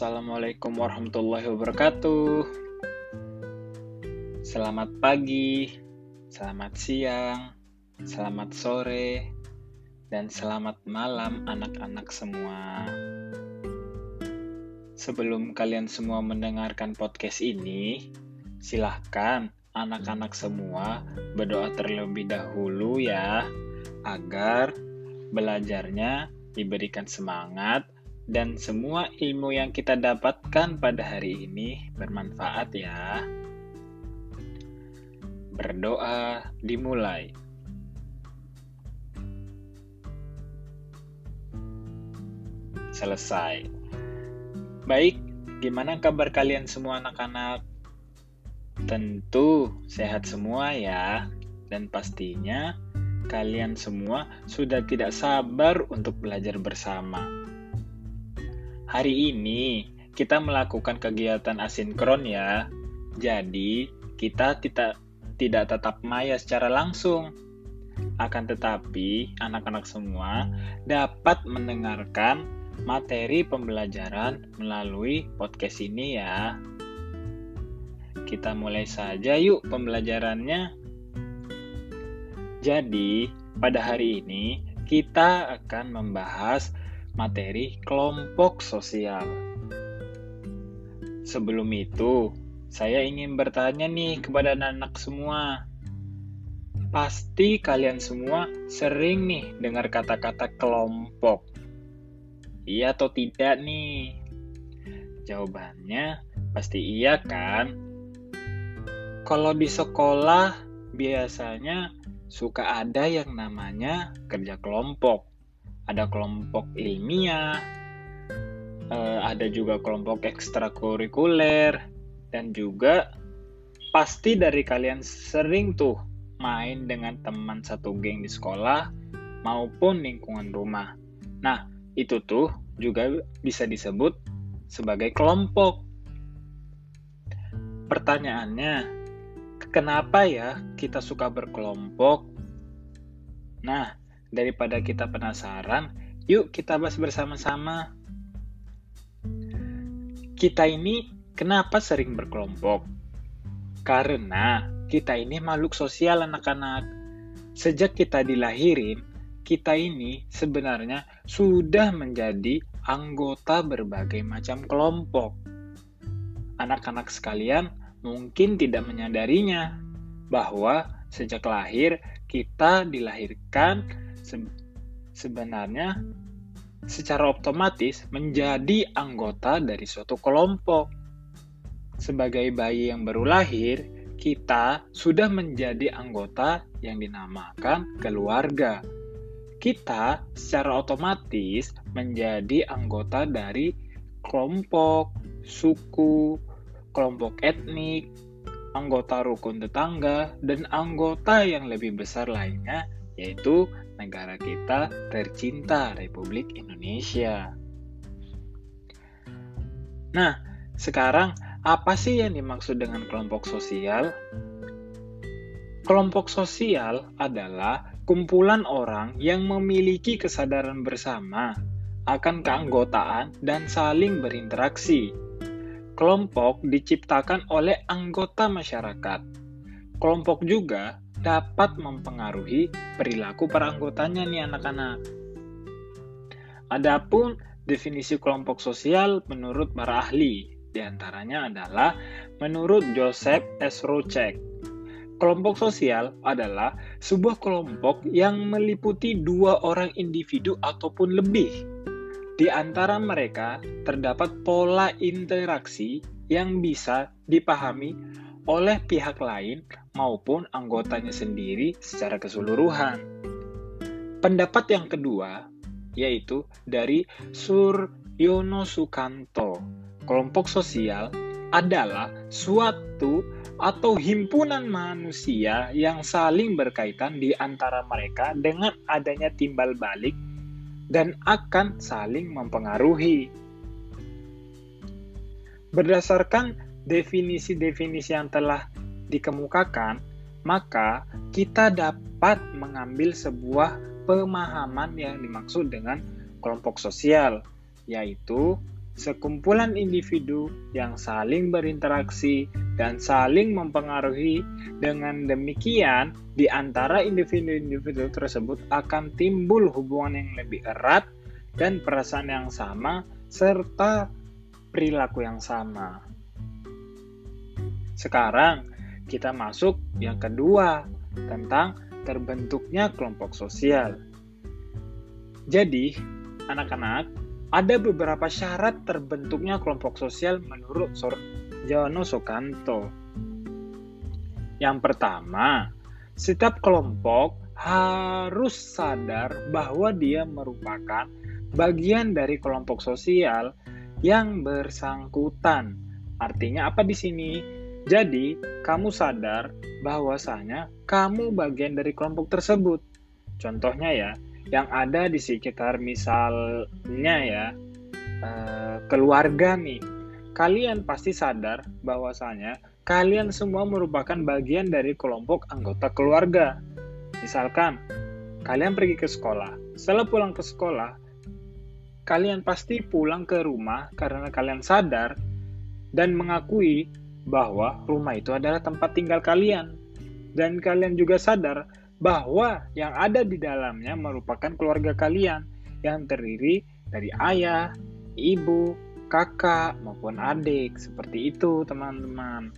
Assalamualaikum warahmatullahi wabarakatuh. Selamat pagi, selamat siang, selamat sore, dan selamat malam anak-anak semua. Sebelum kalian semua mendengarkan podcast ini, silahkan anak-anak semua berdoa terlebih dahulu ya, agar belajarnya diberikan semangat dan semua ilmu yang kita dapatkan pada hari ini bermanfaat ya. Berdoa dimulai. Selesai. Baik, gimana kabar kalian semua anak-anak? Tentu sehat semua ya. Dan pastinya kalian semua sudah tidak sabar untuk belajar bersama. Hari ini kita melakukan kegiatan asinkron ya. Jadi, kita tidak tidak tetap maya secara langsung. Akan tetapi, anak-anak semua dapat mendengarkan materi pembelajaran melalui podcast ini ya. Kita mulai saja yuk pembelajarannya. Jadi, pada hari ini kita akan membahas materi kelompok sosial. Sebelum itu, saya ingin bertanya nih kepada anak-anak semua. Pasti kalian semua sering nih dengar kata-kata kelompok. Iya atau tidak nih? Jawabannya pasti iya kan? Kalau di sekolah biasanya suka ada yang namanya kerja kelompok. Ada kelompok ilmiah, eh, ada juga kelompok ekstrakurikuler, dan juga pasti dari kalian sering tuh main dengan teman satu geng di sekolah maupun lingkungan rumah. Nah, itu tuh juga bisa disebut sebagai kelompok. Pertanyaannya, Kenapa ya kita suka berkelompok? Nah, daripada kita penasaran, yuk kita bahas bersama-sama. Kita ini kenapa sering berkelompok? Karena kita ini makhluk sosial anak-anak. Sejak kita dilahirin, kita ini sebenarnya sudah menjadi anggota berbagai macam kelompok. Anak-anak sekalian, mungkin tidak menyadarinya bahwa sejak lahir kita dilahirkan se sebenarnya secara otomatis menjadi anggota dari suatu kelompok. Sebagai bayi yang baru lahir, kita sudah menjadi anggota yang dinamakan keluarga. Kita secara otomatis menjadi anggota dari kelompok, suku, kelompok etnik, anggota rukun tetangga, dan anggota yang lebih besar lainnya, yaitu negara kita tercinta, Republik Indonesia. Nah, sekarang apa sih yang dimaksud dengan kelompok sosial? Kelompok sosial adalah kumpulan orang yang memiliki kesadaran bersama akan keanggotaan dan saling berinteraksi Kelompok diciptakan oleh anggota masyarakat. Kelompok juga dapat mempengaruhi perilaku para anggotanya nih anak-anak. Adapun definisi kelompok sosial menurut para ahli, di antaranya adalah menurut Joseph S. Rocek. Kelompok sosial adalah sebuah kelompok yang meliputi dua orang individu ataupun lebih di antara mereka terdapat pola interaksi yang bisa dipahami oleh pihak lain maupun anggotanya sendiri secara keseluruhan. Pendapat yang kedua yaitu dari Suryono Sukanto. Kelompok sosial adalah suatu atau himpunan manusia yang saling berkaitan di antara mereka dengan adanya timbal balik dan akan saling mempengaruhi. Berdasarkan definisi-definisi yang telah dikemukakan, maka kita dapat mengambil sebuah pemahaman yang dimaksud dengan kelompok sosial, yaitu sekumpulan individu yang saling berinteraksi dan saling mempengaruhi. Dengan demikian, di antara individu-individu tersebut akan timbul hubungan yang lebih erat dan perasaan yang sama serta perilaku yang sama. Sekarang kita masuk yang kedua tentang terbentuknya kelompok sosial. Jadi, anak-anak, ada beberapa syarat terbentuknya kelompok sosial menurut Sorjono Sokanto. Yang pertama, setiap kelompok harus sadar bahwa dia merupakan bagian dari kelompok sosial yang bersangkutan. Artinya apa di sini? Jadi, kamu sadar bahwasanya kamu bagian dari kelompok tersebut. Contohnya ya, yang ada di sekitar misalnya ya uh, keluarga nih. Kalian pasti sadar bahwasanya kalian semua merupakan bagian dari kelompok anggota keluarga. Misalkan kalian pergi ke sekolah. Setelah pulang ke sekolah kalian pasti pulang ke rumah karena kalian sadar dan mengakui bahwa rumah itu adalah tempat tinggal kalian dan kalian juga sadar bahwa yang ada di dalamnya merupakan keluarga kalian yang terdiri dari ayah, ibu, kakak, maupun adik. Seperti itu, teman-teman.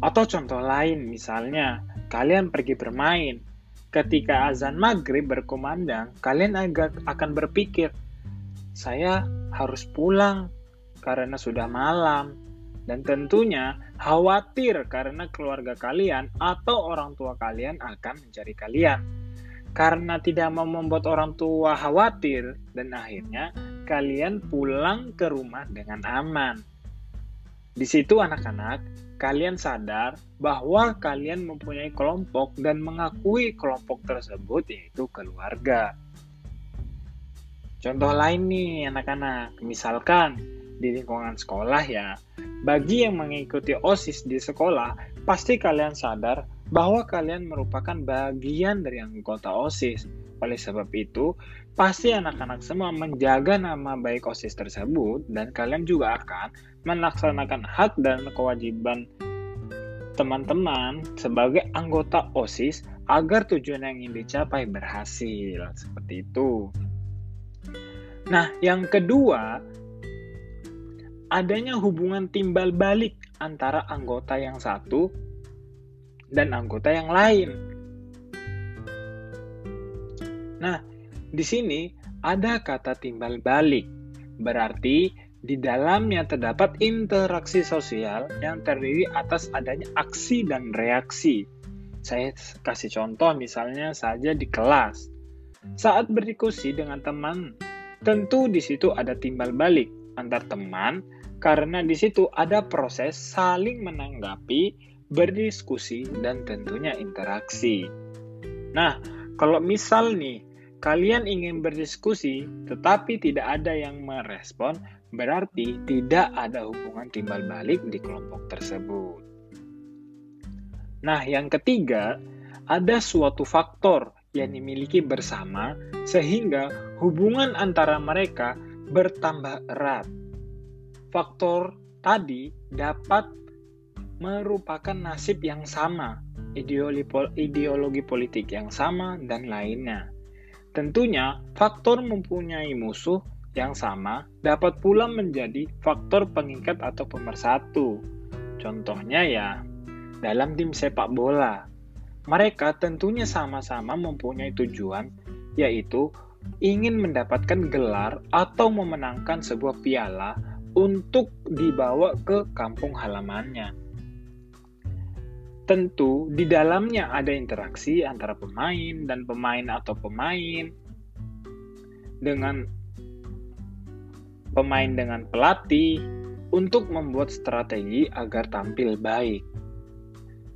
Atau contoh lain, misalnya kalian pergi bermain. Ketika azan maghrib berkumandang, kalian agak akan berpikir, saya harus pulang karena sudah malam dan tentunya khawatir karena keluarga kalian atau orang tua kalian akan mencari kalian. Karena tidak mau membuat orang tua khawatir dan akhirnya kalian pulang ke rumah dengan aman. Di situ anak-anak, kalian sadar bahwa kalian mempunyai kelompok dan mengakui kelompok tersebut yaitu keluarga. Contoh lain nih anak-anak, misalkan di lingkungan sekolah ya, bagi yang mengikuti OSIS di sekolah, pasti kalian sadar bahwa kalian merupakan bagian dari anggota OSIS. Oleh sebab itu, pasti anak-anak semua menjaga nama baik OSIS tersebut dan kalian juga akan melaksanakan hak dan kewajiban teman-teman sebagai anggota OSIS agar tujuan yang ingin dicapai berhasil. Seperti itu. Nah, yang kedua, adanya hubungan timbal balik antara anggota yang satu dan anggota yang lain. Nah, di sini ada kata timbal balik, berarti di dalamnya terdapat interaksi sosial yang terdiri atas adanya aksi dan reaksi. Saya kasih contoh misalnya saja di kelas. Saat berdiskusi dengan teman, tentu di situ ada timbal balik antar teman karena di situ ada proses saling menanggapi, berdiskusi, dan tentunya interaksi. Nah, kalau misal nih, kalian ingin berdiskusi tetapi tidak ada yang merespon, berarti tidak ada hubungan timbal balik di kelompok tersebut. Nah, yang ketiga, ada suatu faktor yang dimiliki bersama sehingga hubungan antara mereka bertambah erat faktor tadi dapat merupakan nasib yang sama, ideologi, politik yang sama, dan lainnya. Tentunya, faktor mempunyai musuh yang sama dapat pula menjadi faktor pengikat atau pemersatu. Contohnya ya, dalam tim sepak bola, mereka tentunya sama-sama mempunyai tujuan, yaitu ingin mendapatkan gelar atau memenangkan sebuah piala untuk dibawa ke kampung halamannya. Tentu di dalamnya ada interaksi antara pemain dan pemain atau pemain dengan pemain dengan pelatih untuk membuat strategi agar tampil baik.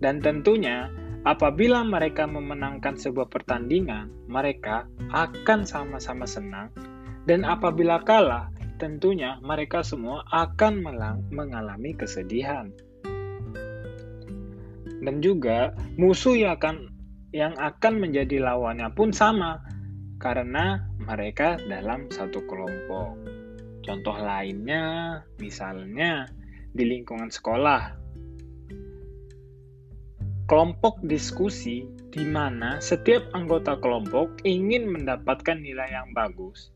Dan tentunya apabila mereka memenangkan sebuah pertandingan, mereka akan sama-sama senang dan apabila kalah, tentunya mereka semua akan mengalami kesedihan. Dan juga musuh yang akan yang akan menjadi lawannya pun sama karena mereka dalam satu kelompok. Contoh lainnya, misalnya di lingkungan sekolah, kelompok diskusi di mana setiap anggota kelompok ingin mendapatkan nilai yang bagus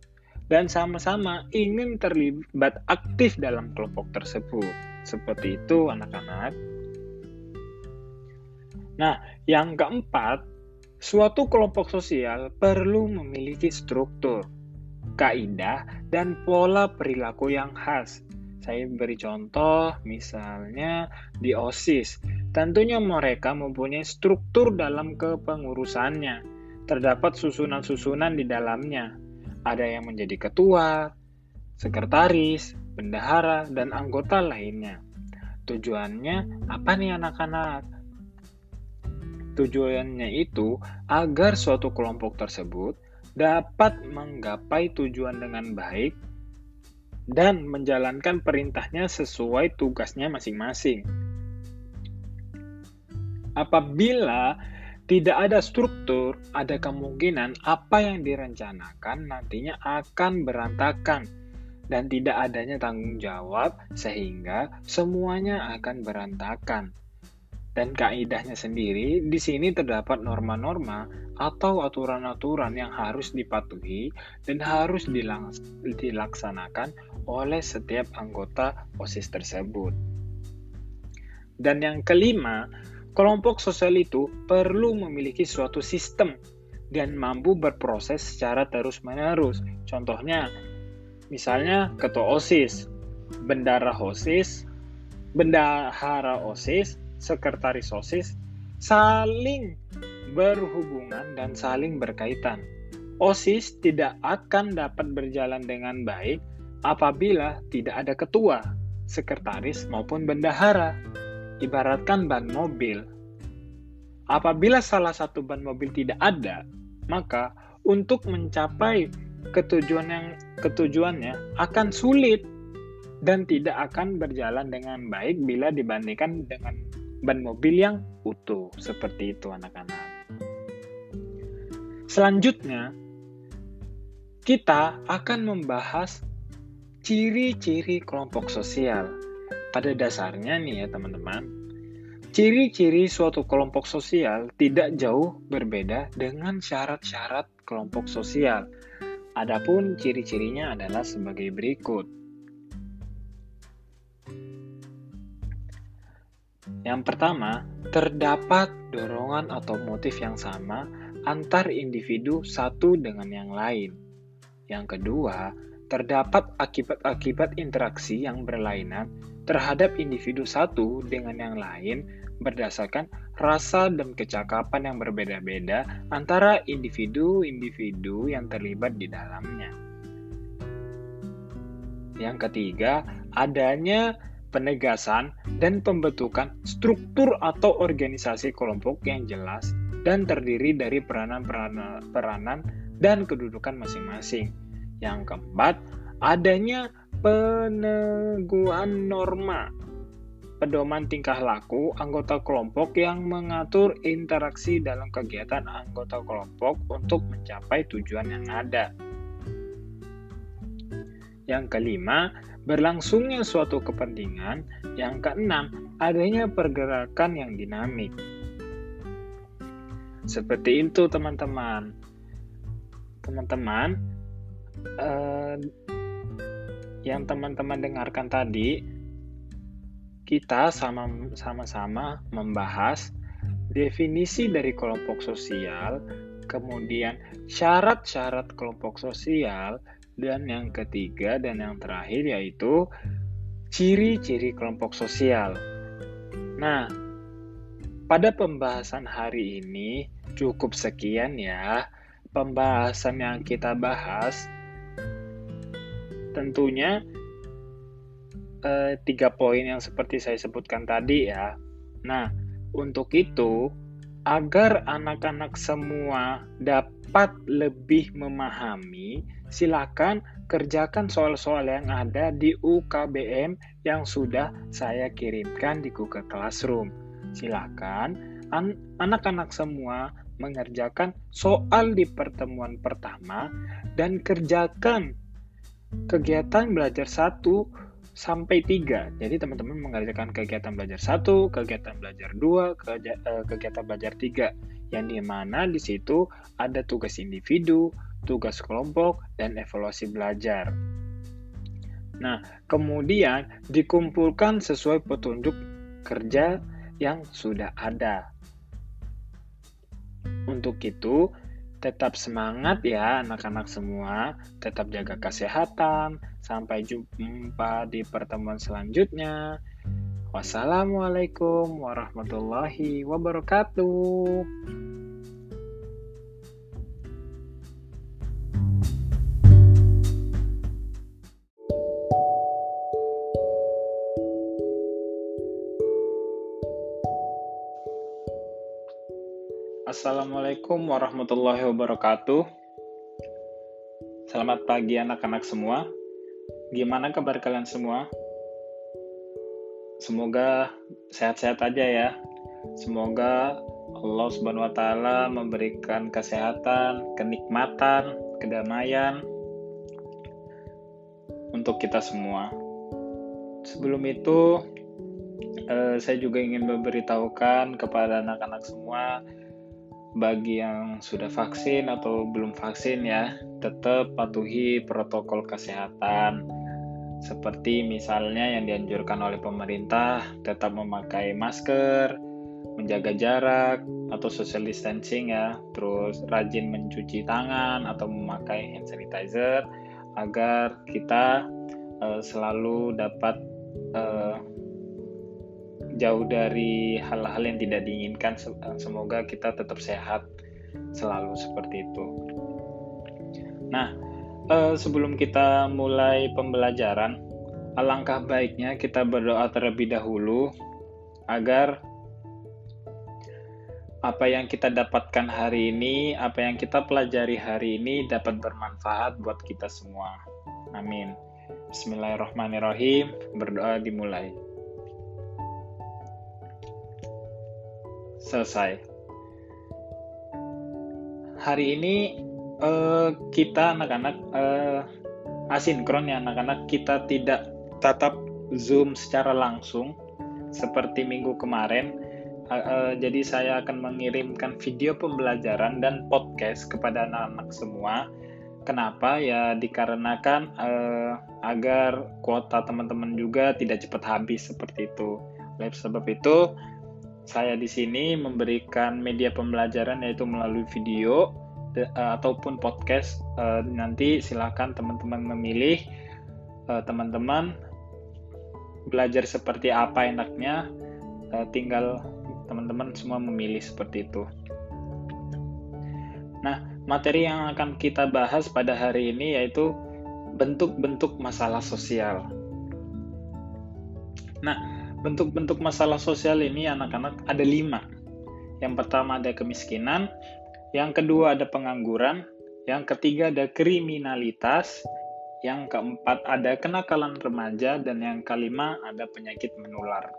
dan sama-sama ingin terlibat aktif dalam kelompok tersebut. Seperti itu, anak-anak. Nah, yang keempat, suatu kelompok sosial perlu memiliki struktur, kaidah, dan pola perilaku yang khas. Saya beri contoh, misalnya di OSIS. Tentunya mereka mempunyai struktur dalam kepengurusannya. Terdapat susunan-susunan di dalamnya ada yang menjadi ketua, sekretaris, bendahara, dan anggota lainnya. Tujuannya apa nih anak-anak? Tujuannya itu agar suatu kelompok tersebut dapat menggapai tujuan dengan baik dan menjalankan perintahnya sesuai tugasnya masing-masing. Apabila tidak ada struktur, ada kemungkinan apa yang direncanakan nantinya akan berantakan dan tidak adanya tanggung jawab sehingga semuanya akan berantakan. Dan kaidahnya sendiri di sini terdapat norma-norma atau aturan-aturan yang harus dipatuhi dan harus dilaksanakan oleh setiap anggota OSIS tersebut. Dan yang kelima, Kelompok sosial itu perlu memiliki suatu sistem dan mampu berproses secara terus-menerus. Contohnya, misalnya ketua OSIS, bendara OSIS, bendahara OSIS, sekretaris OSIS saling berhubungan dan saling berkaitan. OSIS tidak akan dapat berjalan dengan baik apabila tidak ada ketua, sekretaris maupun bendahara ibaratkan ban mobil. Apabila salah satu ban mobil tidak ada, maka untuk mencapai ketujuan yang ketujuannya akan sulit dan tidak akan berjalan dengan baik bila dibandingkan dengan ban mobil yang utuh. Seperti itu anak-anak. Selanjutnya, kita akan membahas ciri-ciri kelompok sosial. Pada dasarnya nih ya teman-teman, ciri-ciri suatu kelompok sosial tidak jauh berbeda dengan syarat-syarat kelompok sosial. Adapun ciri-cirinya adalah sebagai berikut. Yang pertama, terdapat dorongan atau motif yang sama antar individu satu dengan yang lain. Yang kedua, terdapat akibat-akibat interaksi yang berlainan terhadap individu satu dengan yang lain berdasarkan rasa dan kecakapan yang berbeda-beda antara individu-individu yang terlibat di dalamnya. Yang ketiga, adanya penegasan dan pembentukan struktur atau organisasi kelompok yang jelas dan terdiri dari peranan-peranan dan kedudukan masing-masing yang keempat, adanya peneguhan norma pedoman tingkah laku anggota kelompok yang mengatur interaksi dalam kegiatan anggota kelompok untuk mencapai tujuan yang ada. Yang kelima, berlangsungnya suatu kepentingan. Yang keenam, adanya pergerakan yang dinamik. Seperti itu, teman-teman. Teman-teman, uh, yang teman-teman dengarkan tadi, kita sama-sama membahas definisi dari kelompok sosial, kemudian syarat-syarat kelompok sosial, dan yang ketiga dan yang terakhir yaitu ciri-ciri kelompok sosial. Nah, pada pembahasan hari ini cukup sekian ya pembahasan yang kita bahas tentunya eh, tiga poin yang seperti saya sebutkan tadi ya. Nah, untuk itu agar anak-anak semua dapat lebih memahami, silakan kerjakan soal-soal yang ada di UKBM yang sudah saya kirimkan di Google Classroom. Silakan anak-anak semua mengerjakan soal di pertemuan pertama dan kerjakan kegiatan belajar satu sampai tiga. Jadi teman-teman mengerjakan kegiatan belajar satu, kegiatan belajar dua, eh, kegiatan belajar tiga. Yang di mana di situ ada tugas individu, tugas kelompok, dan evaluasi belajar. Nah, kemudian dikumpulkan sesuai petunjuk kerja yang sudah ada. Untuk itu, tetap semangat ya anak-anak semua, tetap jaga kesehatan. Sampai jumpa di pertemuan selanjutnya. Wassalamualaikum warahmatullahi wabarakatuh. Assalamualaikum warahmatullahi wabarakatuh. Selamat pagi anak-anak semua. Gimana kabar kalian semua? Semoga sehat-sehat aja ya. Semoga Allah Subhanahu wa taala memberikan kesehatan, kenikmatan, kedamaian untuk kita semua. Sebelum itu, eh, saya juga ingin memberitahukan kepada anak-anak semua bagi yang sudah vaksin atau belum vaksin ya, tetap patuhi protokol kesehatan. Seperti misalnya yang dianjurkan oleh pemerintah, tetap memakai masker, menjaga jarak atau social distancing ya, terus rajin mencuci tangan atau memakai hand sanitizer agar kita uh, selalu dapat uh, jauh dari hal-hal yang tidak diinginkan. Eh, semoga kita tetap sehat selalu seperti itu. Nah, eh, sebelum kita mulai pembelajaran, alangkah baiknya kita berdoa terlebih dahulu agar apa yang kita dapatkan hari ini, apa yang kita pelajari hari ini dapat bermanfaat buat kita semua. Amin. Bismillahirrahmanirrahim. Berdoa dimulai. Selesai. Hari ini uh, kita anak-anak uh, asinkron ya anak-anak kita tidak tatap Zoom secara langsung seperti minggu kemarin. Uh, uh, jadi saya akan mengirimkan video pembelajaran dan podcast kepada anak-anak semua. Kenapa? Ya dikarenakan uh, agar kuota teman-teman juga tidak cepat habis seperti itu. Oleh sebab itu, saya di sini memberikan media pembelajaran yaitu melalui video de, uh, ataupun podcast. Uh, nanti silakan teman-teman memilih uh, teman-teman belajar seperti apa enaknya. Uh, tinggal teman-teman semua memilih seperti itu. Nah, materi yang akan kita bahas pada hari ini yaitu bentuk-bentuk masalah sosial. Nah, bentuk-bentuk masalah sosial ini anak-anak ada lima. Yang pertama ada kemiskinan, yang kedua ada pengangguran, yang ketiga ada kriminalitas, yang keempat ada kenakalan remaja, dan yang kelima ada penyakit menular.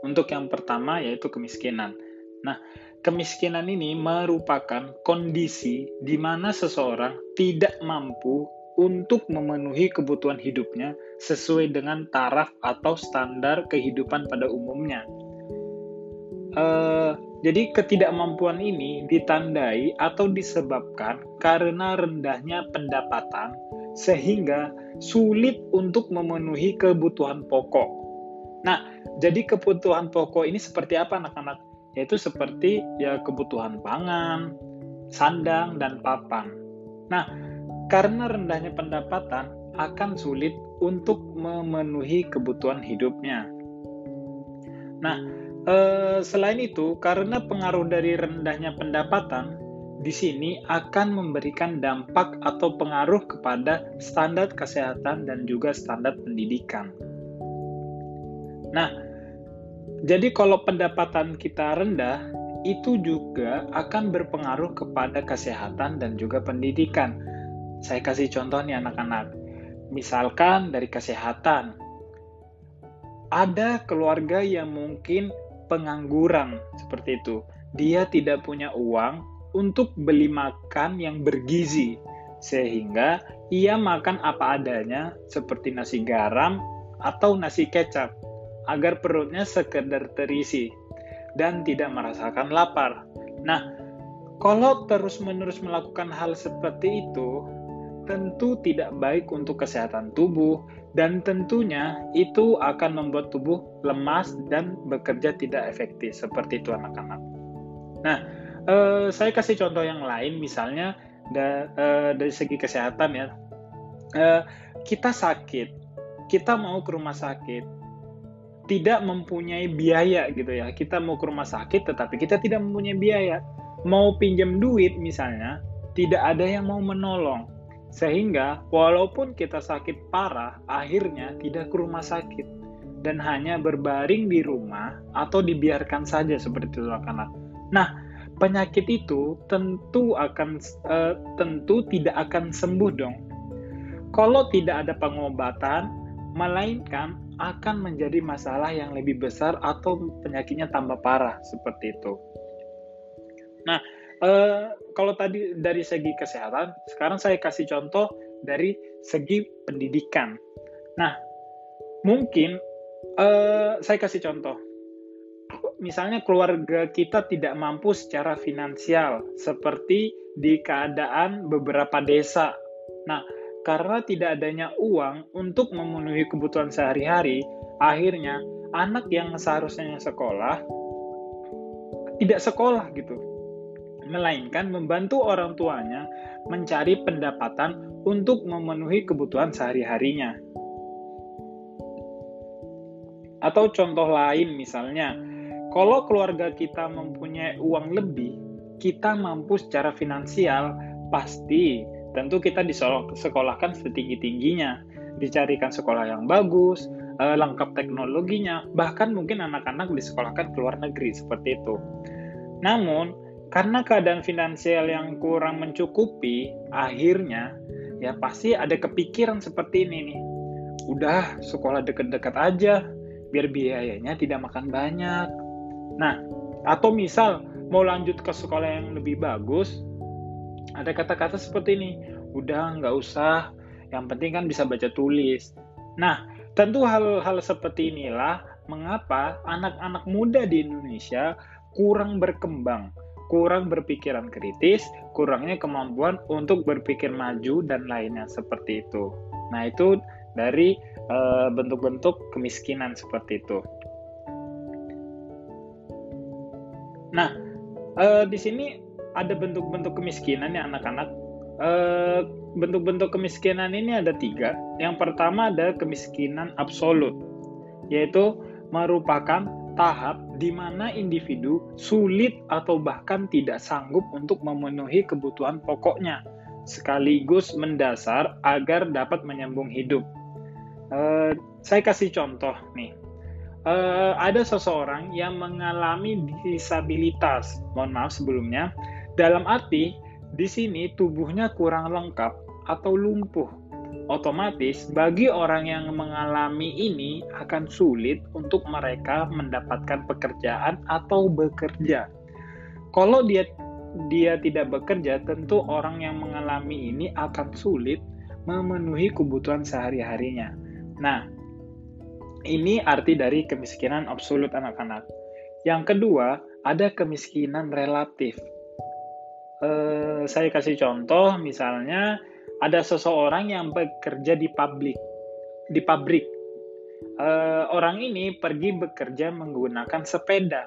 Untuk yang pertama yaitu kemiskinan. Nah, kemiskinan ini merupakan kondisi di mana seseorang tidak mampu untuk memenuhi kebutuhan hidupnya sesuai dengan taraf atau standar kehidupan pada umumnya. Uh, jadi ketidakmampuan ini ditandai atau disebabkan karena rendahnya pendapatan sehingga sulit untuk memenuhi kebutuhan pokok. Nah, jadi kebutuhan pokok ini seperti apa anak-anak? Yaitu seperti ya kebutuhan pangan, sandang dan papan. Nah, karena rendahnya pendapatan akan sulit untuk memenuhi kebutuhan hidupnya. Nah, eh, selain itu, karena pengaruh dari rendahnya pendapatan, di sini akan memberikan dampak atau pengaruh kepada standar kesehatan dan juga standar pendidikan. Nah, jadi kalau pendapatan kita rendah, itu juga akan berpengaruh kepada kesehatan dan juga pendidikan. Saya kasih contoh nih anak-anak Misalkan dari kesehatan, ada keluarga yang mungkin pengangguran seperti itu. Dia tidak punya uang untuk beli makan yang bergizi, sehingga ia makan apa adanya seperti nasi garam atau nasi kecap agar perutnya sekedar terisi dan tidak merasakan lapar. Nah, kalau terus-menerus melakukan hal seperti itu, tentu tidak baik untuk kesehatan tubuh dan tentunya itu akan membuat tubuh lemas dan bekerja tidak efektif seperti itu anak-anak. Nah, eh, saya kasih contoh yang lain misalnya da, eh, dari segi kesehatan ya. Eh, kita sakit, kita mau ke rumah sakit, tidak mempunyai biaya gitu ya. Kita mau ke rumah sakit tetapi kita tidak mempunyai biaya. Mau pinjam duit misalnya, tidak ada yang mau menolong. Sehingga walaupun kita sakit parah, akhirnya tidak ke rumah sakit dan hanya berbaring di rumah atau dibiarkan saja seperti itu anak-anak. Nah, penyakit itu tentu akan uh, tentu tidak akan sembuh dong. Kalau tidak ada pengobatan, melainkan akan menjadi masalah yang lebih besar atau penyakitnya tambah parah seperti itu. Nah, uh, kalau tadi dari segi kesehatan, sekarang saya kasih contoh dari segi pendidikan. Nah, mungkin uh, saya kasih contoh misalnya keluarga kita tidak mampu secara finansial, seperti di keadaan beberapa desa. Nah, karena tidak adanya uang untuk memenuhi kebutuhan sehari-hari, akhirnya anak yang seharusnya sekolah tidak sekolah gitu. Melainkan membantu orang tuanya mencari pendapatan untuk memenuhi kebutuhan sehari-harinya. Atau contoh lain misalnya, kalau keluarga kita mempunyai uang lebih, kita mampu secara finansial, pasti tentu kita disekolahkan setinggi-tingginya, dicarikan sekolah yang bagus, eh, lengkap teknologinya, bahkan mungkin anak-anak disekolahkan ke luar negeri seperti itu. Namun, karena keadaan finansial yang kurang mencukupi, akhirnya ya pasti ada kepikiran seperti ini nih. Udah sekolah deket-deket aja, biar biayanya tidak makan banyak. Nah, atau misal mau lanjut ke sekolah yang lebih bagus, ada kata-kata seperti ini, udah nggak usah, yang penting kan bisa baca tulis. Nah, tentu hal-hal seperti inilah mengapa anak-anak muda di Indonesia kurang berkembang, kurang berpikiran kritis, kurangnya kemampuan untuk berpikir maju dan lainnya seperti itu. Nah, itu dari eh, bentuk-bentuk kemiskinan seperti itu. Nah, uh, di sini ada bentuk-bentuk kemiskinan ya anak-anak. Uh, bentuk-bentuk kemiskinan ini ada tiga. Yang pertama ada kemiskinan absolut, yaitu merupakan tahap di mana individu sulit atau bahkan tidak sanggup untuk memenuhi kebutuhan pokoknya, sekaligus mendasar agar dapat menyambung hidup. Uh, saya kasih contoh nih uh, ada seseorang yang mengalami disabilitas. Mohon maaf sebelumnya. Dalam arti di sini tubuhnya kurang lengkap atau lumpuh. Otomatis bagi orang yang mengalami ini akan sulit untuk mereka mendapatkan pekerjaan atau bekerja. Kalau dia dia tidak bekerja, tentu orang yang mengalami ini akan sulit memenuhi kebutuhan sehari-harinya. Nah, ini arti dari kemiskinan absolut anak-anak. Yang kedua, ada kemiskinan relatif. Eh, saya kasih contoh, misalnya ada seseorang yang bekerja di pabrik, di pabrik. Eh, orang ini pergi bekerja menggunakan sepeda,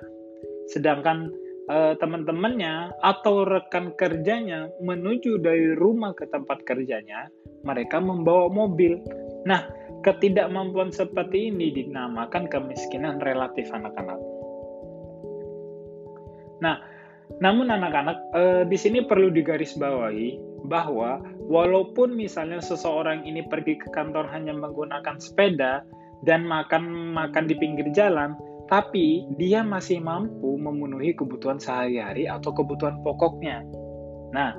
sedangkan eh, teman-temannya atau rekan kerjanya menuju dari rumah ke tempat kerjanya, mereka membawa mobil. Nah, Ketidakmampuan seperti ini dinamakan kemiskinan relatif anak-anak. Nah, namun anak-anak eh, di sini perlu digarisbawahi bahwa walaupun misalnya seseorang ini pergi ke kantor hanya menggunakan sepeda dan makan makan di pinggir jalan, tapi dia masih mampu memenuhi kebutuhan sehari-hari atau kebutuhan pokoknya. Nah,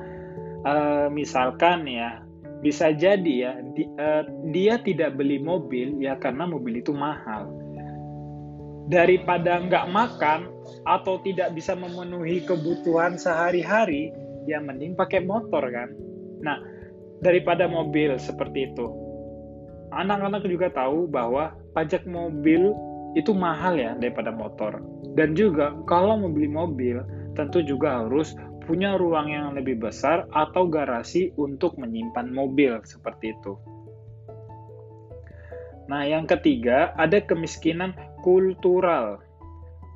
eh, misalkan ya bisa jadi ya di, uh, dia tidak beli mobil ya karena mobil itu mahal daripada nggak makan atau tidak bisa memenuhi kebutuhan sehari-hari ya mending pakai motor kan nah daripada mobil seperti itu. Anak-anak juga tahu bahwa pajak mobil itu mahal ya daripada motor. Dan juga kalau membeli mobil tentu juga harus punya ruang yang lebih besar atau garasi untuk menyimpan mobil seperti itu. Nah, yang ketiga ada kemiskinan kultural.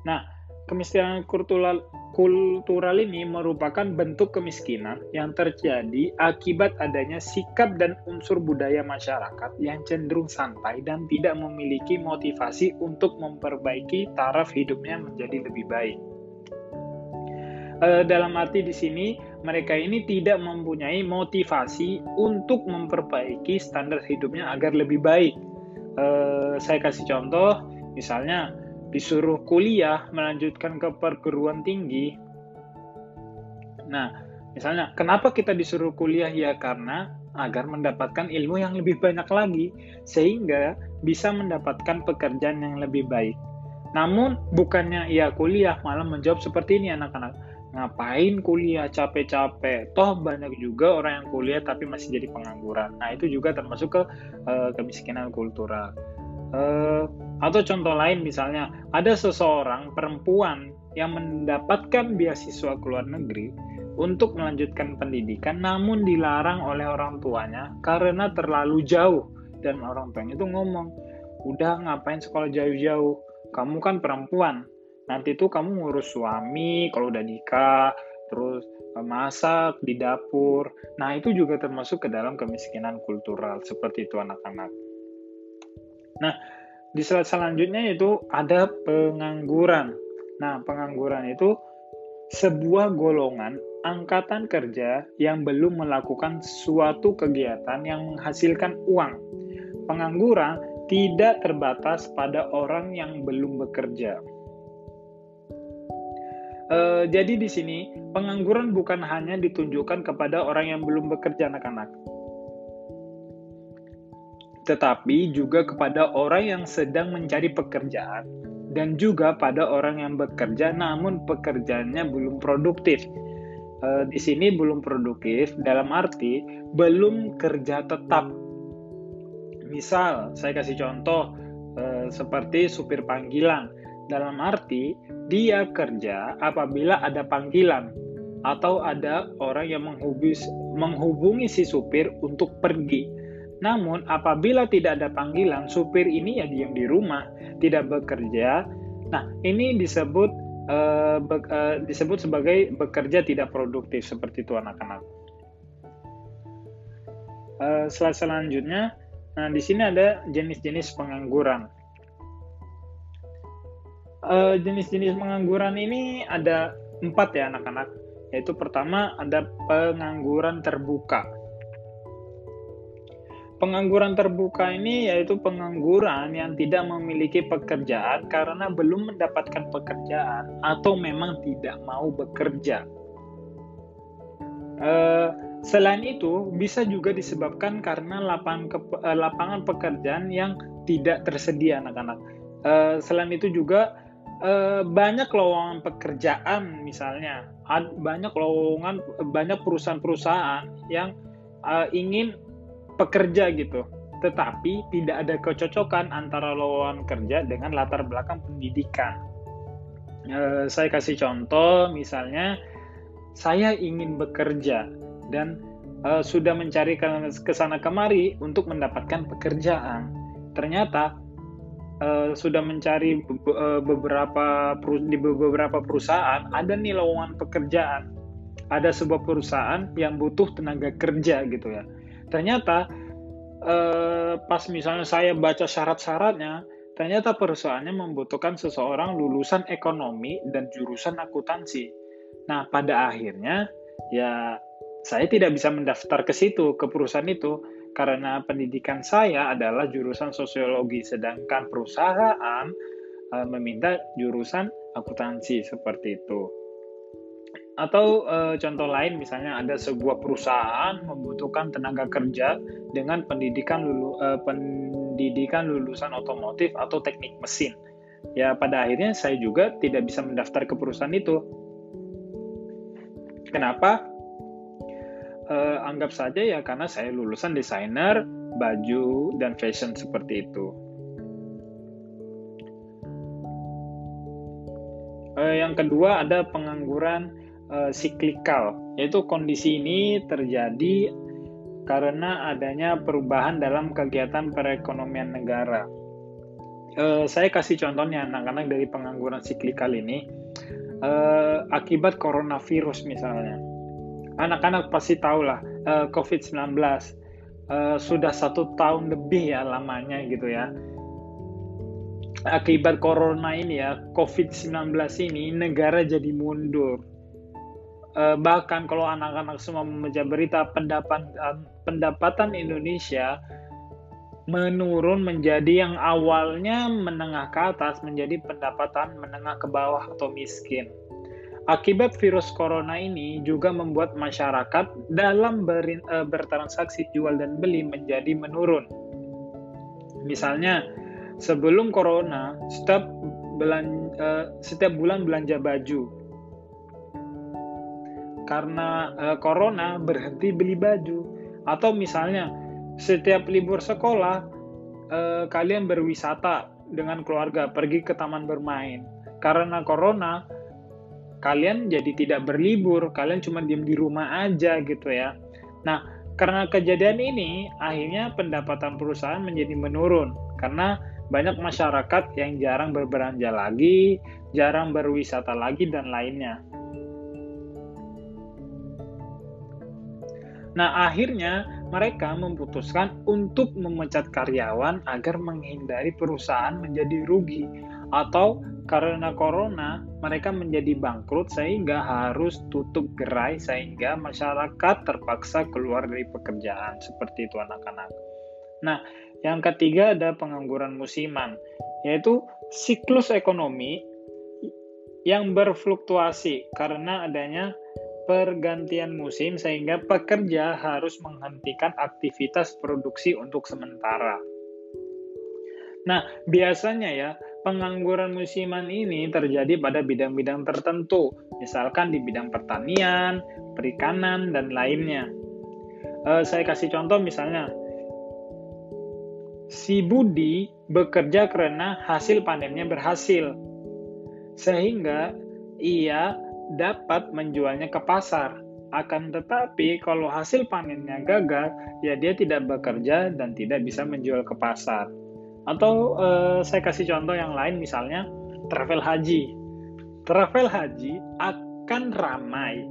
Nah, kemiskinan kultural kultural ini merupakan bentuk kemiskinan yang terjadi akibat adanya sikap dan unsur budaya masyarakat yang cenderung santai dan tidak memiliki motivasi untuk memperbaiki taraf hidupnya menjadi lebih baik. E, dalam arti di sini, mereka ini tidak mempunyai motivasi untuk memperbaiki standar hidupnya agar lebih baik. E, saya kasih contoh, misalnya disuruh kuliah melanjutkan ke perguruan tinggi. Nah, misalnya kenapa kita disuruh kuliah ya karena agar mendapatkan ilmu yang lebih banyak lagi sehingga bisa mendapatkan pekerjaan yang lebih baik. Namun bukannya ia kuliah malah menjawab seperti ini anak-anak. Ngapain kuliah capek-capek? Toh banyak juga orang yang kuliah tapi masih jadi pengangguran. Nah, itu juga termasuk ke uh, kemiskinan kultural. Uh, atau contoh lain misalnya, ada seseorang perempuan yang mendapatkan beasiswa ke luar negeri untuk melanjutkan pendidikan namun dilarang oleh orang tuanya karena terlalu jauh dan orang tuanya itu ngomong, "Udah ngapain sekolah jauh-jauh? Kamu kan perempuan. Nanti tuh kamu ngurus suami kalau udah nikah, terus eh, masak di dapur." Nah, itu juga termasuk ke dalam kemiskinan kultural seperti itu anak-anak. Nah, di slide selanjutnya itu ada pengangguran. Nah, pengangguran itu sebuah golongan angkatan kerja yang belum melakukan suatu kegiatan yang menghasilkan uang. Pengangguran tidak terbatas pada orang yang belum bekerja. E, jadi di sini pengangguran bukan hanya ditunjukkan kepada orang yang belum bekerja anak-anak, tetapi juga kepada orang yang sedang mencari pekerjaan dan juga pada orang yang bekerja namun pekerjaannya belum produktif. E, di sini belum produktif dalam arti belum kerja tetap. Misal, saya kasih contoh e, seperti supir panggilan. Dalam arti dia kerja apabila ada panggilan atau ada orang yang menghubungi, menghubungi si supir untuk pergi namun apabila tidak ada panggilan, supir ini ya diam di rumah, tidak bekerja. Nah, ini disebut uh, be, uh, disebut sebagai bekerja tidak produktif seperti itu anak-anak. Uh, selanjutnya, nah di sini ada jenis-jenis pengangguran. jenis-jenis pengangguran ini ada empat ya anak-anak. Yaitu pertama ada pengangguran terbuka Pengangguran terbuka ini yaitu pengangguran yang tidak memiliki pekerjaan karena belum mendapatkan pekerjaan atau memang tidak mau bekerja. Uh, selain itu, bisa juga disebabkan karena uh, lapangan pekerjaan yang tidak tersedia anak-anak. Uh, selain itu juga banyak lowongan pekerjaan misalnya, banyak lowongan, banyak perusahaan-perusahaan yang ingin pekerja gitu. Tetapi tidak ada kecocokan antara lowongan kerja dengan latar belakang pendidikan. E, saya kasih contoh, misalnya saya ingin bekerja dan e, sudah mencari ke sana kemari untuk mendapatkan pekerjaan. Ternyata e, sudah mencari beberapa di beberapa perusahaan ada nih lowongan pekerjaan. Ada sebuah perusahaan yang butuh tenaga kerja gitu ya ternyata eh, pas misalnya saya baca syarat-syaratnya ternyata perusahaannya membutuhkan seseorang lulusan ekonomi dan jurusan akuntansi. Nah, pada akhirnya ya saya tidak bisa mendaftar ke situ ke perusahaan itu karena pendidikan saya adalah jurusan sosiologi sedangkan perusahaan uh, meminta jurusan akuntansi seperti itu. Atau e, contoh lain misalnya ada sebuah perusahaan membutuhkan tenaga kerja dengan pendidikan lulu, e, pendidikan lulusan otomotif atau teknik mesin. Ya pada akhirnya saya juga tidak bisa mendaftar ke perusahaan itu. Kenapa? uh, anggap saja ya karena saya lulusan desainer baju dan fashion seperti itu. Yang kedua ada pengangguran siklikal, yaitu kondisi ini terjadi karena adanya perubahan dalam kegiatan perekonomian negara. Uh, saya kasih contohnya anak-anak dari pengangguran siklikal ini uh, akibat coronavirus misalnya. Anak-anak pasti tahu lah uh, COVID-19 uh, sudah satu tahun lebih ya lamanya gitu ya. Akibat corona ini ya, COVID-19 ini negara jadi mundur. Uh, bahkan kalau anak-anak semua membaca berita pendapatan pendapatan Indonesia menurun menjadi yang awalnya menengah ke atas menjadi pendapatan menengah ke bawah atau miskin. Akibat virus corona ini juga membuat masyarakat dalam berin, e, bertransaksi jual dan beli menjadi menurun. Misalnya, sebelum corona, setiap, belan, e, setiap bulan belanja baju. Karena e, corona berhenti beli baju. Atau misalnya, setiap libur sekolah, eh, kalian berwisata dengan keluarga, pergi ke taman bermain. Karena corona, kalian jadi tidak berlibur, kalian cuma diam di rumah aja gitu ya. Nah, karena kejadian ini, akhirnya pendapatan perusahaan menjadi menurun karena banyak masyarakat yang jarang berbelanja lagi, jarang berwisata lagi, dan lainnya. Nah, akhirnya mereka memutuskan untuk memecat karyawan agar menghindari perusahaan menjadi rugi atau karena corona mereka menjadi bangkrut sehingga harus tutup gerai sehingga masyarakat terpaksa keluar dari pekerjaan seperti itu anak-anak. Nah, yang ketiga ada pengangguran musiman yaitu siklus ekonomi yang berfluktuasi karena adanya pergantian musim sehingga pekerja harus menghentikan aktivitas produksi untuk sementara. Nah, biasanya ya, pengangguran musiman ini terjadi pada bidang-bidang tertentu, misalkan di bidang pertanian, perikanan, dan lainnya. Uh, saya kasih contoh misalnya, si Budi bekerja karena hasil panennya berhasil, sehingga ia dapat menjualnya ke pasar. Akan tetapi, kalau hasil panennya gagal, ya dia tidak bekerja dan tidak bisa menjual ke pasar. Atau eh, saya kasih contoh yang lain, misalnya travel haji. Travel haji akan ramai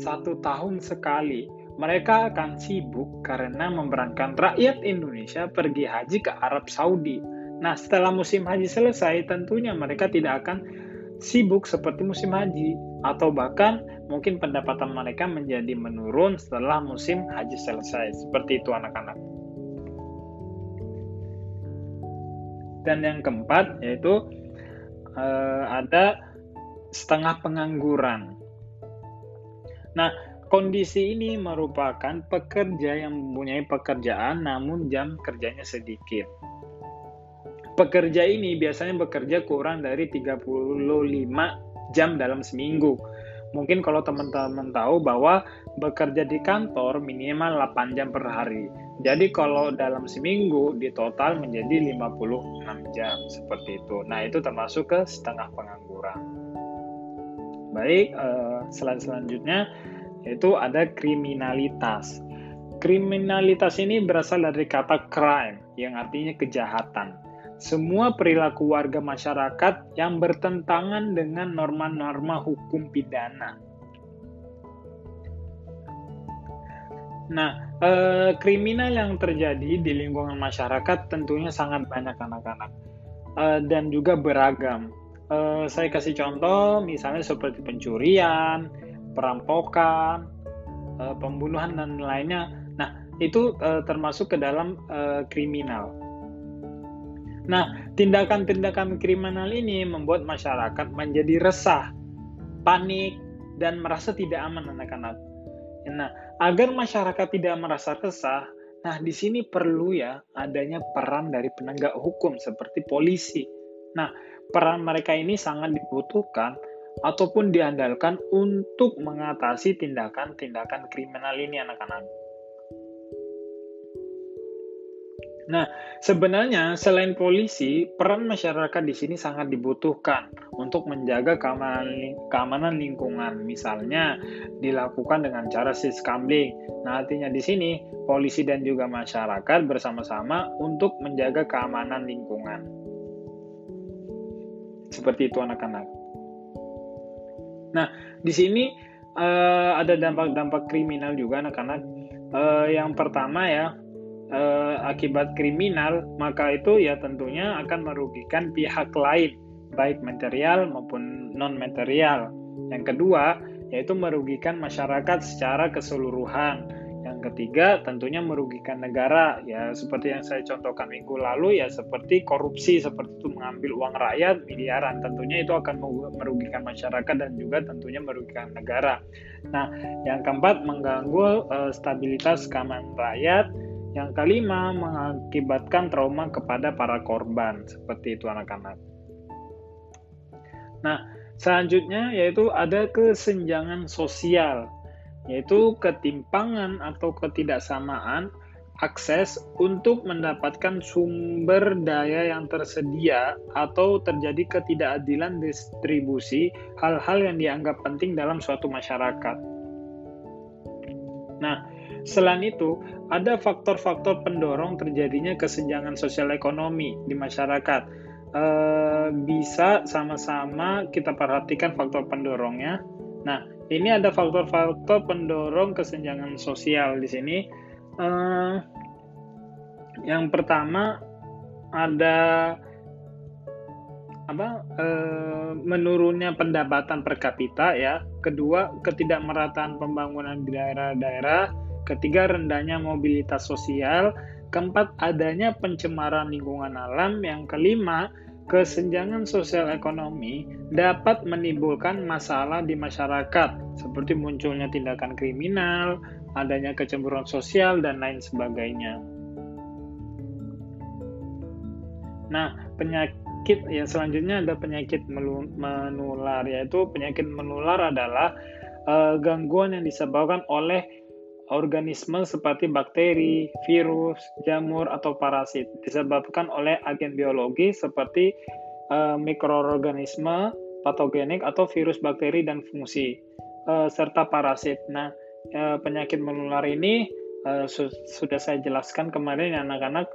satu tahun sekali. Mereka akan sibuk karena memberangkatkan rakyat Indonesia pergi haji ke Arab Saudi. Nah, setelah musim haji selesai, tentunya mereka tidak akan sibuk seperti musim haji atau bahkan mungkin pendapatan mereka menjadi menurun setelah musim haji selesai. Seperti itu anak-anak. Dan yang keempat yaitu eh, ada setengah pengangguran. Nah kondisi ini merupakan pekerja yang mempunyai pekerjaan namun jam kerjanya sedikit pekerja ini biasanya bekerja kurang dari 35 jam dalam seminggu. Mungkin kalau teman-teman tahu bahwa bekerja di kantor minimal 8 jam per hari. Jadi kalau dalam seminggu di total menjadi 56 jam seperti itu. Nah, itu termasuk ke setengah pengangguran. Baik, eh, selanjutnya yaitu ada kriminalitas. Kriminalitas ini berasal dari kata crime yang artinya kejahatan semua perilaku warga masyarakat yang bertentangan dengan norma-norma hukum pidana. Nah, eh, kriminal yang terjadi di lingkungan masyarakat tentunya sangat banyak anak-anak eh, dan juga beragam. Eh, saya kasih contoh, misalnya seperti pencurian, perampokan, eh, pembunuhan dan lainnya. Nah, itu eh, termasuk ke dalam eh, kriminal. Nah, tindakan-tindakan kriminal ini membuat masyarakat menjadi resah, panik, dan merasa tidak aman anak-anak. Nah, agar masyarakat tidak merasa resah, nah di sini perlu ya adanya peran dari penegak hukum seperti polisi. Nah, peran mereka ini sangat dibutuhkan ataupun diandalkan untuk mengatasi tindakan-tindakan kriminal ini anak-anak. Nah, sebenarnya selain polisi, peran masyarakat di sini sangat dibutuhkan untuk menjaga keamanan, lingkungan. Misalnya, dilakukan dengan cara siskambling. Nah, artinya di sini polisi dan juga masyarakat bersama-sama untuk menjaga keamanan lingkungan. Seperti itu anak-anak. Nah, di sini uh, ada dampak-dampak kriminal juga anak-anak. Uh, yang pertama ya, uh, akibat kriminal, maka itu ya tentunya akan merugikan pihak lain, baik material maupun non material. Yang kedua, yaitu merugikan masyarakat secara keseluruhan. Yang ketiga, tentunya merugikan negara, ya seperti yang saya contohkan minggu lalu, ya seperti korupsi, seperti itu mengambil uang rakyat miliaran, tentunya itu akan merugikan masyarakat dan juga tentunya merugikan negara. Nah, yang keempat, mengganggu uh, stabilitas keamanan rakyat, yang kelima, mengakibatkan trauma kepada para korban, seperti itu anak-anak. Nah, selanjutnya yaitu ada kesenjangan sosial, yaitu ketimpangan atau ketidaksamaan akses untuk mendapatkan sumber daya yang tersedia atau terjadi ketidakadilan distribusi hal-hal yang dianggap penting dalam suatu masyarakat. Nah, Selain itu, ada faktor-faktor pendorong terjadinya kesenjangan sosial ekonomi di masyarakat. E, bisa sama-sama kita perhatikan faktor pendorongnya. Nah, ini ada faktor-faktor pendorong kesenjangan sosial di sini. E, yang pertama ada apa e, menurunnya pendapatan per kapita ya kedua ketidakmerataan pembangunan di daerah-daerah Ketiga, rendahnya mobilitas sosial. Keempat, adanya pencemaran lingkungan alam. Yang kelima, kesenjangan sosial ekonomi dapat menimbulkan masalah di masyarakat, seperti munculnya tindakan kriminal, adanya kecemburuan sosial, dan lain sebagainya. Nah, penyakit yang selanjutnya ada penyakit menular, yaitu penyakit menular adalah uh, gangguan yang disebabkan oleh organisme seperti bakteri, virus, jamur, atau parasit disebabkan oleh agen biologi seperti uh, mikroorganisme patogenik atau virus, bakteri, dan fungsi, uh, serta parasit. Nah, uh, penyakit menular ini uh, su sudah saya jelaskan kemarin ya anak-anak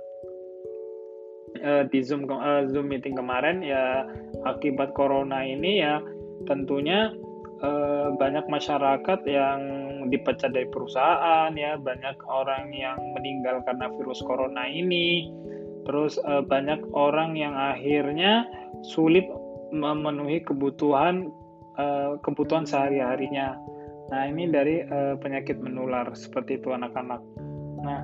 di Zoom Zoom meeting kemarin ya akibat corona ini ya tentunya banyak masyarakat yang dipecat dari perusahaan ya. Banyak orang yang meninggal karena virus corona ini. Terus uh, banyak orang yang akhirnya sulit memenuhi kebutuhan uh, kebutuhan sehari harinya nah ini dari uh, penyakit menular. Seperti itu anak-anak. Nah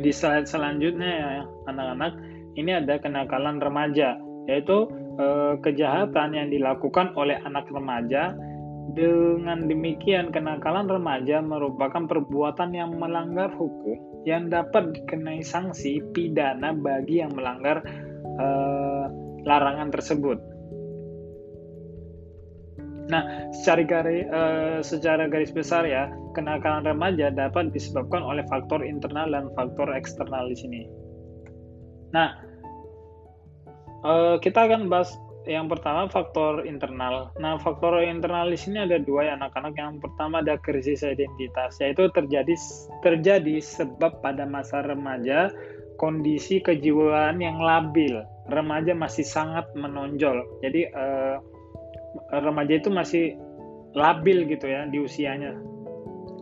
di slide selanjutnya ya anak-anak ini ada kenakalan remaja. Yaitu kejahatan yang dilakukan oleh anak remaja dengan demikian, kenakalan remaja merupakan perbuatan yang melanggar hukum yang dapat dikenai sanksi pidana bagi yang melanggar eh, larangan tersebut. Nah, secara garis, eh, secara garis besar ya, kenakalan remaja dapat disebabkan oleh faktor internal dan faktor eksternal di sini. Nah, eh, kita akan bahas yang pertama faktor internal. Nah, faktor internal di sini ada dua ya anak-anak. Yang pertama ada krisis identitas, yaitu terjadi terjadi sebab pada masa remaja kondisi kejiwaan yang labil. Remaja masih sangat menonjol. Jadi eh, remaja itu masih labil gitu ya di usianya.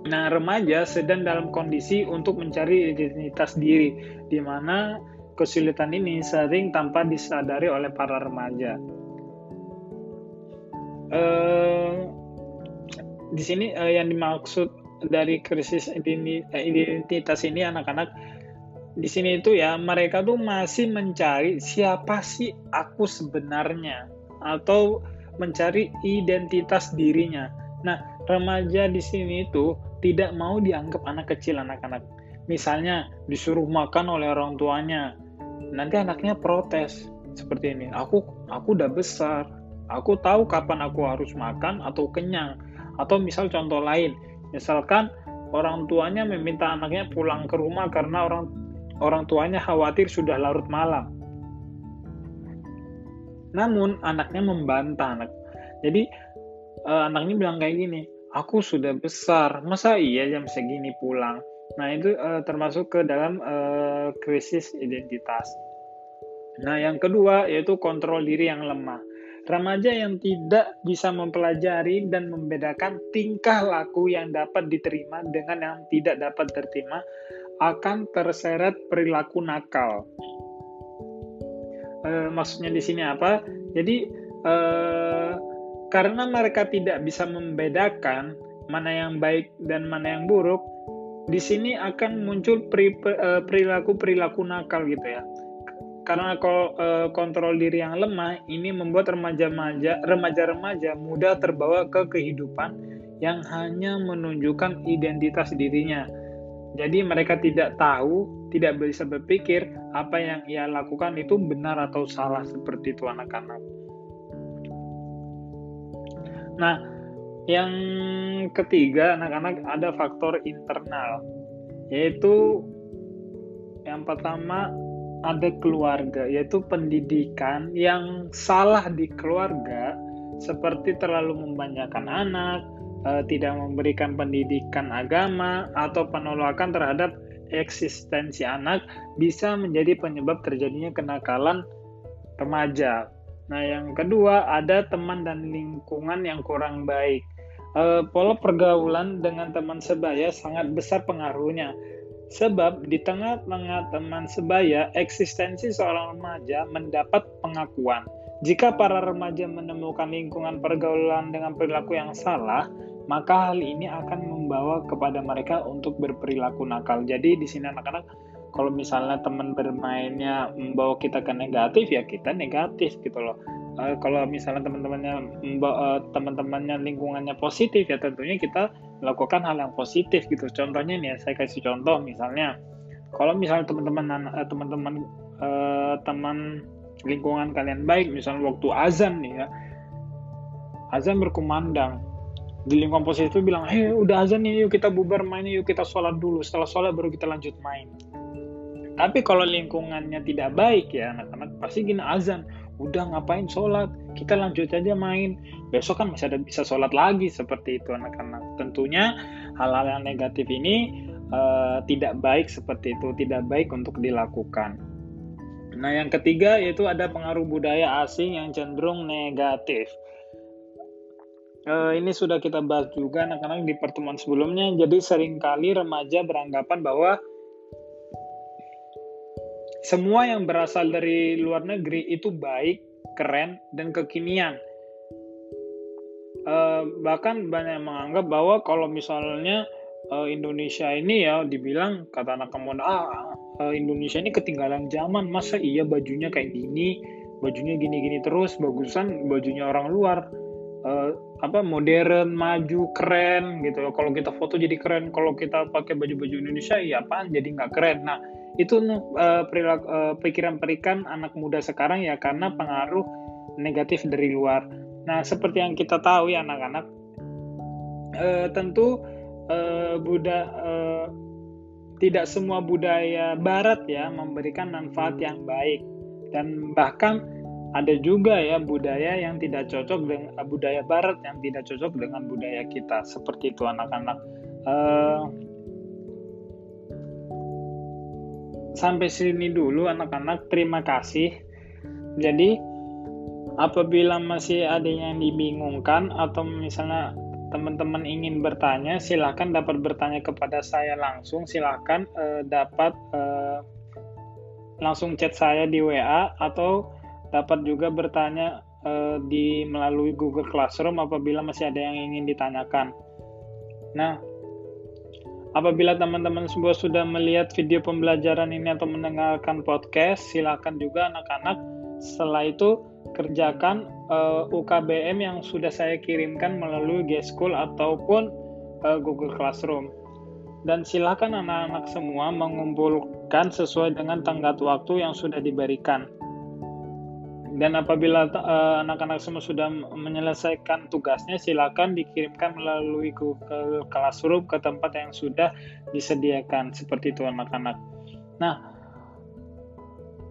Nah, remaja sedang dalam kondisi untuk mencari identitas diri, di mana Kesulitan ini sering tanpa disadari oleh para remaja. Uh, di sini uh, yang dimaksud dari krisis identitas ini anak-anak di sini itu ya mereka tuh masih mencari siapa sih aku sebenarnya atau mencari identitas dirinya. Nah, remaja di sini itu tidak mau dianggap anak kecil anak-anak. Misalnya disuruh makan oleh orang tuanya, nanti anaknya protes seperti ini aku aku udah besar Aku tahu kapan aku harus makan atau kenyang. Atau misal contoh lain, misalkan orang tuanya meminta anaknya pulang ke rumah karena orang orang tuanya khawatir sudah larut malam. Namun anaknya membantah anak. Jadi uh, anak ini bilang kayak gini, aku sudah besar, masa iya jam segini pulang? Nah itu uh, termasuk ke dalam uh, krisis identitas. Nah yang kedua yaitu kontrol diri yang lemah. Remaja yang tidak bisa mempelajari dan membedakan tingkah laku yang dapat diterima dengan yang tidak dapat diterima akan terseret perilaku nakal. E, maksudnya di sini apa? Jadi e, karena mereka tidak bisa membedakan mana yang baik dan mana yang buruk, di sini akan muncul eh, perilaku-perilaku nakal gitu ya. Karena eh, kontrol diri yang lemah ini membuat remaja-remaja remaja-remaja mudah terbawa ke kehidupan yang hanya menunjukkan identitas dirinya. Jadi mereka tidak tahu, tidak bisa berpikir apa yang ia lakukan itu benar atau salah seperti itu anak-anak. Nah, yang ketiga anak-anak ada faktor internal, yaitu yang pertama ada keluarga, yaitu pendidikan yang salah di keluarga seperti terlalu membanyakan anak, eh, tidak memberikan pendidikan agama atau penolakan terhadap eksistensi anak bisa menjadi penyebab terjadinya kenakalan remaja. Nah, yang kedua ada teman dan lingkungan yang kurang baik. E, pola pergaulan dengan teman sebaya sangat besar pengaruhnya. Sebab di tengah-tengah teman sebaya, eksistensi seorang remaja mendapat pengakuan. Jika para remaja menemukan lingkungan pergaulan dengan perilaku yang salah, maka hal ini akan membawa kepada mereka untuk berperilaku nakal. Jadi di sini anak-anak kalau misalnya teman bermainnya membawa kita ke negatif ya kita negatif gitu loh uh, kalau misalnya teman-temannya uh, teman-temannya lingkungannya positif ya tentunya kita melakukan hal yang positif gitu contohnya nih saya kasih contoh misalnya kalau misalnya teman-teman uh, teman-teman teman lingkungan kalian baik misalnya waktu azan nih ya azan berkumandang di lingkungan positif bilang, hei udah azan nih, yuk kita bubar main, yuk kita sholat dulu. Setelah sholat baru kita lanjut main. Tapi kalau lingkungannya tidak baik ya anak-anak pasti gini azan, udah ngapain sholat, kita lanjut aja main. Besok kan masih ada bisa sholat lagi seperti itu anak-anak. Tentunya hal-hal yang negatif ini uh, tidak baik seperti itu, tidak baik untuk dilakukan. Nah yang ketiga yaitu ada pengaruh budaya asing yang cenderung negatif. Uh, ini sudah kita bahas juga anak-anak di pertemuan sebelumnya. Jadi sering kali remaja beranggapan bahwa semua yang berasal dari luar negeri itu baik, keren, dan kekinian. Uh, bahkan banyak yang menganggap bahwa kalau misalnya uh, Indonesia ini ya dibilang kata anak kamu ah uh, Indonesia ini ketinggalan zaman masa iya bajunya kayak gini bajunya gini-gini terus bagusan bajunya orang luar uh, apa modern maju keren gitu kalau kita foto jadi keren kalau kita pakai baju-baju Indonesia ya apaan jadi nggak keren nah itu uh, perilaku uh, pikiran perikan anak muda sekarang ya karena pengaruh negatif dari luar. Nah, seperti yang kita tahu ya anak-anak, uh, tentu uh, Buddha uh, tidak semua budaya Barat ya memberikan manfaat yang baik dan bahkan ada juga ya budaya yang tidak cocok dengan budaya Barat yang tidak cocok dengan budaya kita seperti itu anak-anak. Uh, sampai sini dulu anak-anak. Terima kasih. Jadi apabila masih ada yang dibingungkan atau misalnya teman-teman ingin bertanya silahkan dapat bertanya kepada saya langsung. Silahkan eh, dapat eh, langsung chat saya di WA atau dapat juga bertanya eh, di melalui Google Classroom apabila masih ada yang ingin ditanyakan. Nah Apabila teman-teman semua sudah melihat video pembelajaran ini atau mendengarkan podcast, silakan juga anak-anak setelah itu kerjakan uh, eh, UKBM yang sudah saya kirimkan melalui G-School ataupun uh, Google Classroom. Dan silakan anak-anak semua mengumpulkan sesuai dengan tenggat waktu yang sudah diberikan. Dan apabila uh, anak-anak semua sudah menyelesaikan tugasnya, silakan dikirimkan melalui Google Classroom ke tempat yang sudah disediakan. Seperti itu anak-anak. Nah,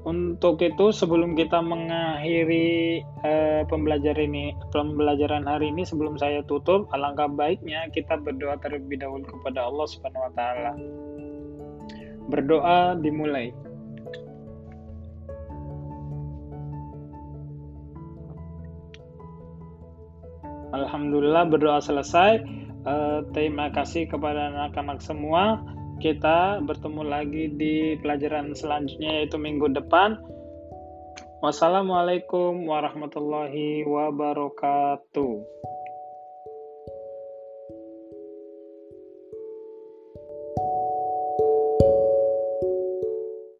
untuk itu sebelum kita mengakhiri uh, pembelajaran ini, pembelajaran hari ini sebelum saya tutup, alangkah baiknya kita berdoa terlebih dahulu kepada Allah Subhanahu wa taala. Berdoa dimulai. Alhamdulillah berdoa selesai. Uh, terima kasih kepada anak-anak semua. Kita bertemu lagi di pelajaran selanjutnya yaitu minggu depan. Wassalamualaikum warahmatullahi wabarakatuh.